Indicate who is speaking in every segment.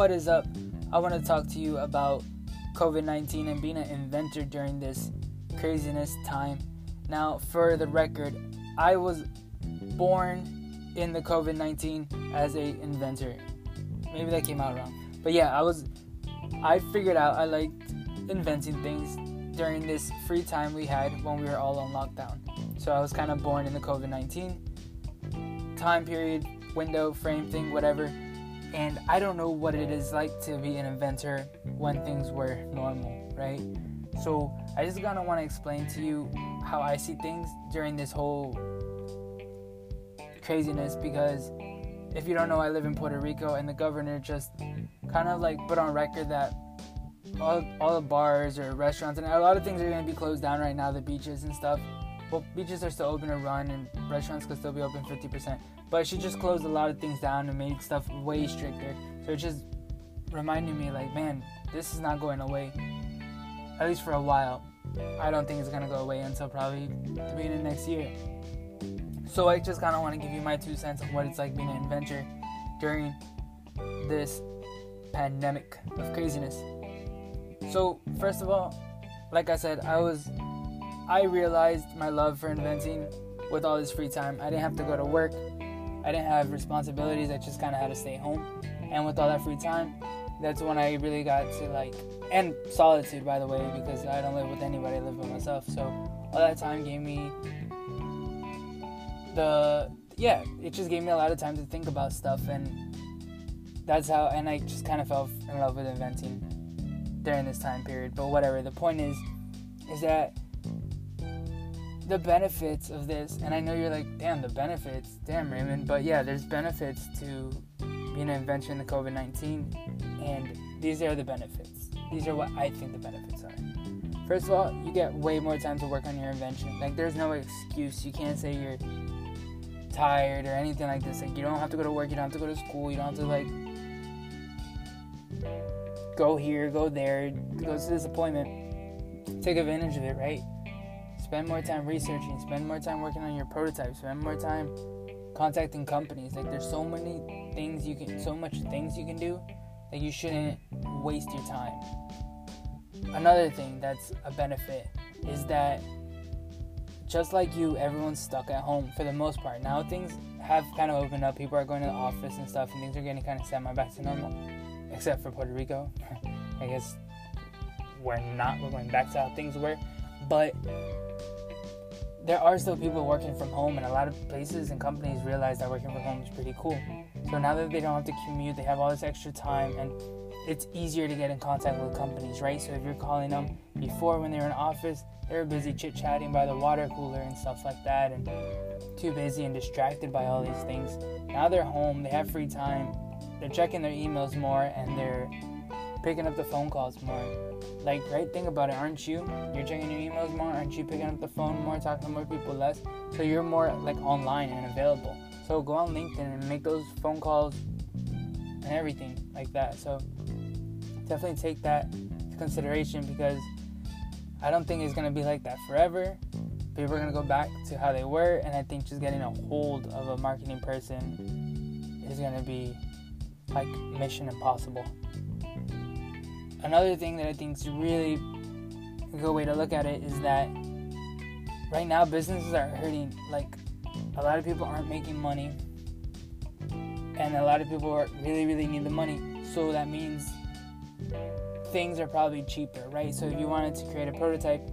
Speaker 1: What is up? I want to talk to you about COVID 19 and being an inventor during this craziness time. Now, for the record, I was born in the COVID 19 as a inventor. Maybe that came out wrong. But yeah, I was I figured out I liked inventing things during this free time we had when we were all on lockdown. So I was kind of born in the COVID 19 time period, window, frame thing, whatever. And I don't know what it is like to be an inventor when things were normal, right? So I just gonna want to explain to you how I see things during this whole craziness because if you don't know, I live in Puerto Rico and the governor just kind of like put on record that all, all the bars or restaurants and a lot of things are going to be closed down right now, the beaches and stuff. Well, beaches are still open to run and restaurants could still be open 50%. But she just closed a lot of things down and made stuff way stricter. So it just reminded me, like, man, this is not going away. At least for a while. I don't think it's going to go away until probably the beginning of next year. So I just kind of want to give you my two cents on what it's like being an inventor during this pandemic of craziness. So, first of all, like I said, I was I realized my love for inventing with all this free time. I didn't have to go to work. I didn't have responsibilities. I just kind of had to stay home. And with all that free time, that's when I really got to like and solitude by the way because I don't live with anybody. I live by myself. So, all that time gave me the yeah, it just gave me a lot of time to think about stuff and that's how and I just kind of fell in love with inventing during this time period. But whatever. The point is, is that the benefits of this, and I know you're like, damn, the benefits, damn Raymond, but yeah, there's benefits to being an invention in the COVID 19, and these are the benefits. These are what I think the benefits are. First of all, you get way more time to work on your invention. Like, there's no excuse. You can't say you're tired or anything like this. Like, you don't have to go to work, you don't have to go to school, you don't have to, like, go here, go there, go to this appointment. Take advantage of it, right? Spend more time researching, spend more time working on your prototype, spend more time contacting companies. Like there's so many things you can so much things you can do that you shouldn't waste your time. Another thing that's a benefit is that just like you, everyone's stuck at home for the most part. Now things have kind of opened up. People are going to the office and stuff, and things are getting kind of semi back to normal except for Puerto Rico. I guess we're not. We're going back to how things were, but there are still people working from home, and a lot of places and companies realize that working from home is pretty cool. So now that they don't have to commute, they have all this extra time, and it's easier to get in contact with companies, right? So if you're calling them before when they were in office, they were busy chit chatting by the water cooler and stuff like that, and too busy and distracted by all these things. Now they're home, they have free time, they're checking their emails more and they're picking up the phone calls more. Like, right? Think about it, aren't you? You're checking your emails more, aren't you? Picking up the phone more, talking to more people less. So you're more like online and available. So go on LinkedIn and make those phone calls and everything like that. So definitely take that into consideration because I don't think it's gonna be like that forever. People are gonna go back to how they were, and I think just getting a hold of a marketing person is gonna be like Mission Impossible. Another thing that I think is really a good way to look at it is that right now businesses are hurting. Like a lot of people aren't making money, and a lot of people are really, really need the money. So that means things are probably cheaper, right? So if you wanted to create a prototype,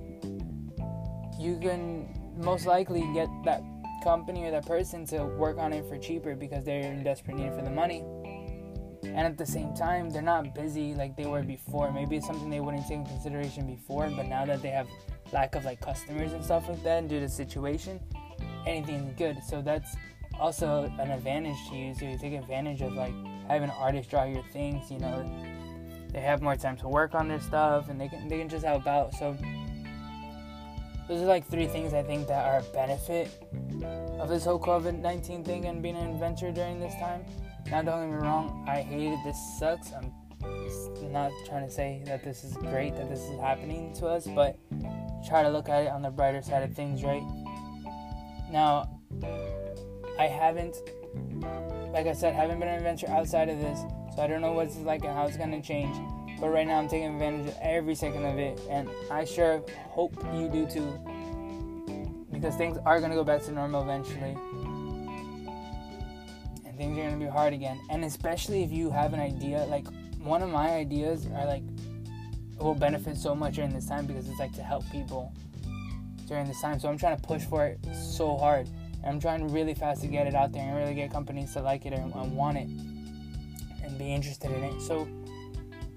Speaker 1: you can most likely get that company or that person to work on it for cheaper because they're in desperate need for the money and at the same time they're not busy like they were before. Maybe it's something they wouldn't take in consideration before but now that they have lack of like customers and stuff like that due to the situation anything's good. So that's also an advantage to you so you take advantage of like having an artist draw your things you know? They have more time to work on their stuff and they can they can just help out. So those are like three things I think that are a benefit of this whole COVID 19 thing and being an inventor during this time. Now, don't get me wrong, I hate it. This sucks. I'm not trying to say that this is great that this is happening to us, but try to look at it on the brighter side of things, right? Now, I haven't, like I said, haven't been an adventure outside of this, so I don't know what's like and how it's gonna change. But right now I'm taking advantage of every second of it, and I sure hope you do too. Because things are gonna go back to normal eventually. Things are gonna be hard again. And especially if you have an idea, like one of my ideas are like will benefit so much during this time because it's like to help people during this time. So I'm trying to push for it so hard. And I'm trying really fast to get it out there and really get companies to like it and, and want it and be interested in it. So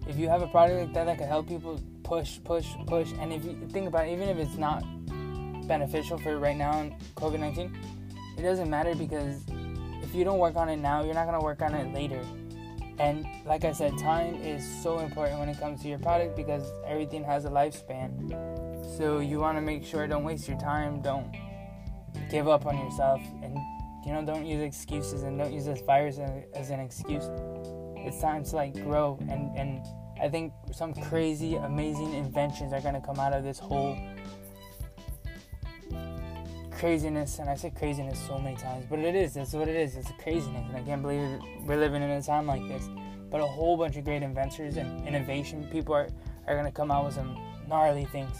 Speaker 1: if you have a product like that that can help people push, push, push, and if you think about it, even if it's not beneficial for right now in COVID 19, it doesn't matter because if you don't work on it now, you're not going to work on it later. And like I said, time is so important when it comes to your product because everything has a lifespan. So you want to make sure don't waste your time, don't give up on yourself, and you know don't use excuses and don't use this virus as an excuse. It's time to like grow and and I think some crazy, amazing inventions are gonna come out of this whole craziness. And I say craziness so many times, but it is. That's what it is. It's a craziness, and I can't believe we're living in a time like this. But a whole bunch of great inventors and innovation people are are gonna come out with some gnarly things.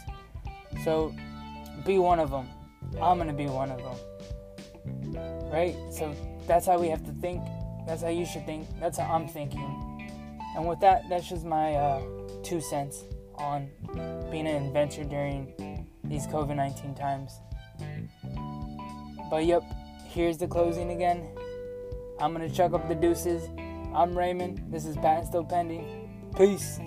Speaker 1: So be one of them. I'm gonna be one of them. Right? So that's how we have to think. That's how you should think. That's how I'm thinking. And with that, that's just my uh, two cents on being an inventor during these COVID 19 times. But yep, here's the closing again. I'm gonna chuck up the deuces. I'm Raymond. This is Patent Still Pending. Peace.